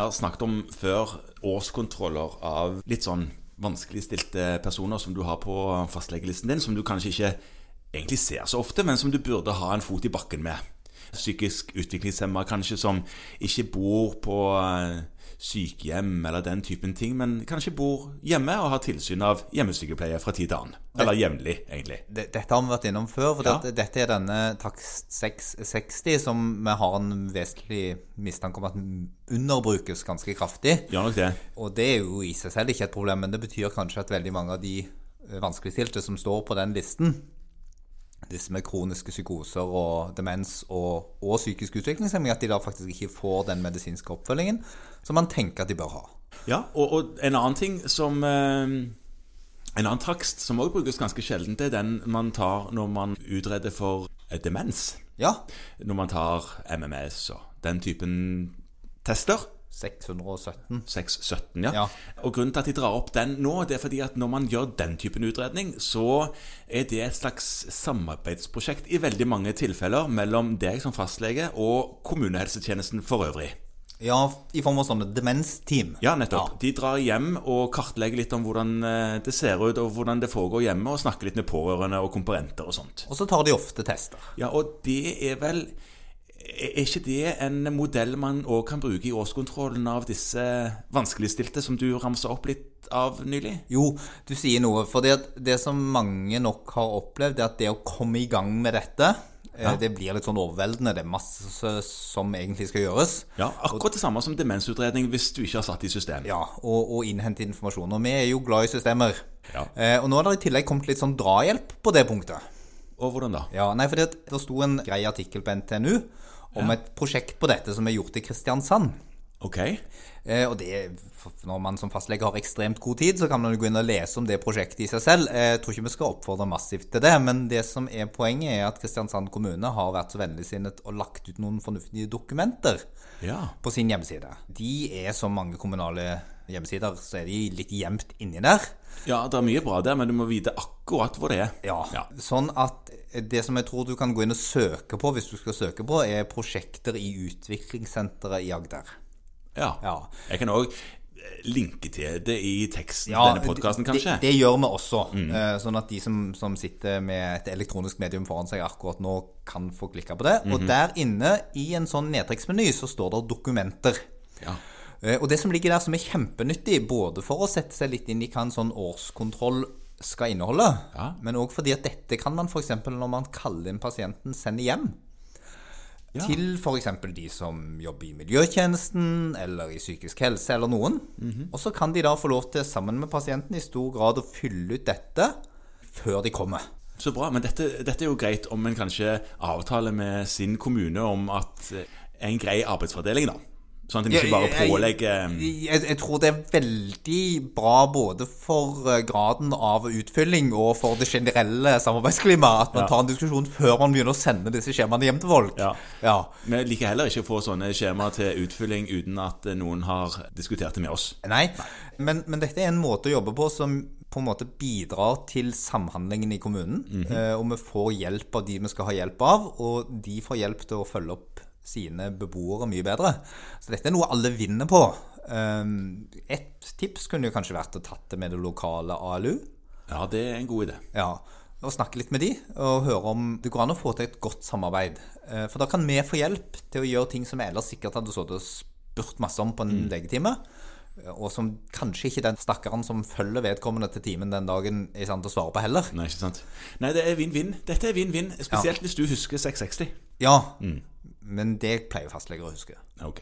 har snakket om før, årskontroller av litt sånn vanskeligstilte personer som du har på fastlegelisten din, som du kanskje ikke egentlig ser så ofte, men som du burde ha en fot i bakken med. Psykisk utviklingshemma kanskje som ikke bor på eh, sykehjem eller den typen ting, men kanskje bor hjemme og har tilsyn av hjemmesykepleier fra tid til annen. Eller jevnlig, egentlig. Dette har vi vært innom før, for Ja. dette, dette er denne takst 660 som vi har en vesentlig mistanke om at underbrukes ganske kraftig. Ja, nok det. Og det er jo i seg selv ikke et problem, men det betyr kanskje at veldig mange av de vanskeligstilte som står på den listen, disse med kroniske psykoser og demens og, og psykisk utviklingshemming, at de da faktisk ikke får den medisinske oppfølgingen som man tenker at de bør ha. Ja, og, og en annen ting som eh, En annen takst som også brukes ganske sjelden, det er den man tar når man utreder for eh, demens. Ja, Når man tar MMS og den typen tester. 617. 617, ja. Ja. Og grunnen til at de drar opp den nå, det er fordi at når man gjør den typen utredning, så er det et slags samarbeidsprosjekt i veldig mange tilfeller mellom deg som fastlege og kommunehelsetjenesten for øvrig. Ja, i form av sånne demensteam. Ja, nettopp. De drar hjem og kartlegger litt om hvordan eh, det ser ut, og hvordan det foregår hjemme, og snakker litt med pårørende og komponenter og sånt. Og så tar de ofte tester. Ja, og det er vel Er ikke det en modell man òg kan bruke i årskontrollen av disse vanskeligstilte, som du ramsa opp litt av nylig? Jo, du sier noe. For det, det som mange nok har opplevd, er at det å komme i gang med dette, ja. det blir litt sånn overveldende. Det er masse som egentlig skal gjøres. Ja, akkurat det samme som demensutredning hvis du ikke har satt i system. Ja, og, og innhente informasjon. Og vi er jo glad i systemer. Ja. Eh, og nå har det i tillegg kommet litt sånn drahjelp på det punktet. Og hvordan da? Ja, nei, for det, det sto en grei artikkel på NTNU om et prosjekt på dette som er gjort i Kristiansand. Ok. Eh, og det, når man som fastlege har ekstremt god tid, så kan man gå inn og lese om det prosjektet i seg selv. Eh, Jeg tror ikke vi skal oppfordre massivt til det, men det som er poenget er at Kristiansand kommune har vært så vennligsinnet og lagt ut noen fornuftige dokumenter Ja. på sin hjemmeside. De er som mange kommunale hjemmesider, så er de litt gjemt inni der. ja, det er mye bra der, men du må vite akkurat hvor det er. Ja. Ja. Sånn at det som jeg tror du kan gå inn og søke på, hvis du skal søke på, er prosjekter i utviklingssenteret i Agder. Ja. Ja. Jeg kan òg linke til det i teksten Ja, denne podkasten, kanskje. Det, det gjør vi også. Mm. Sånn at de som, som sitter med et elektronisk medium foran seg akkurat nå, kan få klikka på det. Og der inne, i en sånn nedtrekksmeny, så står det dokumenter. Ja. Eh, Og det som ligger der som er kjempenyttig, både for å sette seg litt inn i hva en sånn årskontroll skal inneholde, Ja. men òg fordi at dette kan man f.eks. når man kaller inn pasienten, sende hjem. Ja. Til f.eks. de som jobber i miljøtjenesten eller i psykisk helse eller noen. Mhm. Og så kan de da få lov til, sammen med pasienten, i stor grad å fylle ut dette før de kommer. Så bra. Men dette, dette er jo greit om en kanskje avtaler med sin kommune om at eh, en grei arbeidsfordeling, da. Sånn at en ikke bare pålegger jeg, jeg tror det er veldig bra både for eh, graden av utfylling og for det generelle samarbeidsklimaet at man Ja. tar en diskusjon før man begynner å sende disse skjemaene hjem til folk. Ja. ja. Vi liker heller ikke å få sånne skjemaer til utfylling uten at eh, noen har diskutert det med oss. Nei, men, men dette er en måte å jobbe på som på en måte bidrar til samhandlingen i kommunen. eh, og vi får hjelp av de vi skal ha hjelp av, og de får hjelp til å følge opp sine beboere mye bedre. Så dette er noe alle vinner på. Um, et tips kunne jo kanskje vært å tatt det med det lokale ALU. Ja, det er en god idé. Ja, og snakke litt med de, og høre om det går an å få til et godt samarbeid. Eh, For da kan vi få hjelp til å gjøre ting som vi ellers sikkert hadde sittet og spurt masse om på en legetime. eh, Og som kanskje ikke den stakkaren som følger vedkommende til timen den dagen, er i stand til å svare på heller. Nei, ikke sant? Nei, det er vinn-vinn. Dette er vinn-vinn, spesielt hvis du husker 660. Ja, men det pleier fastleger å huske. Ok.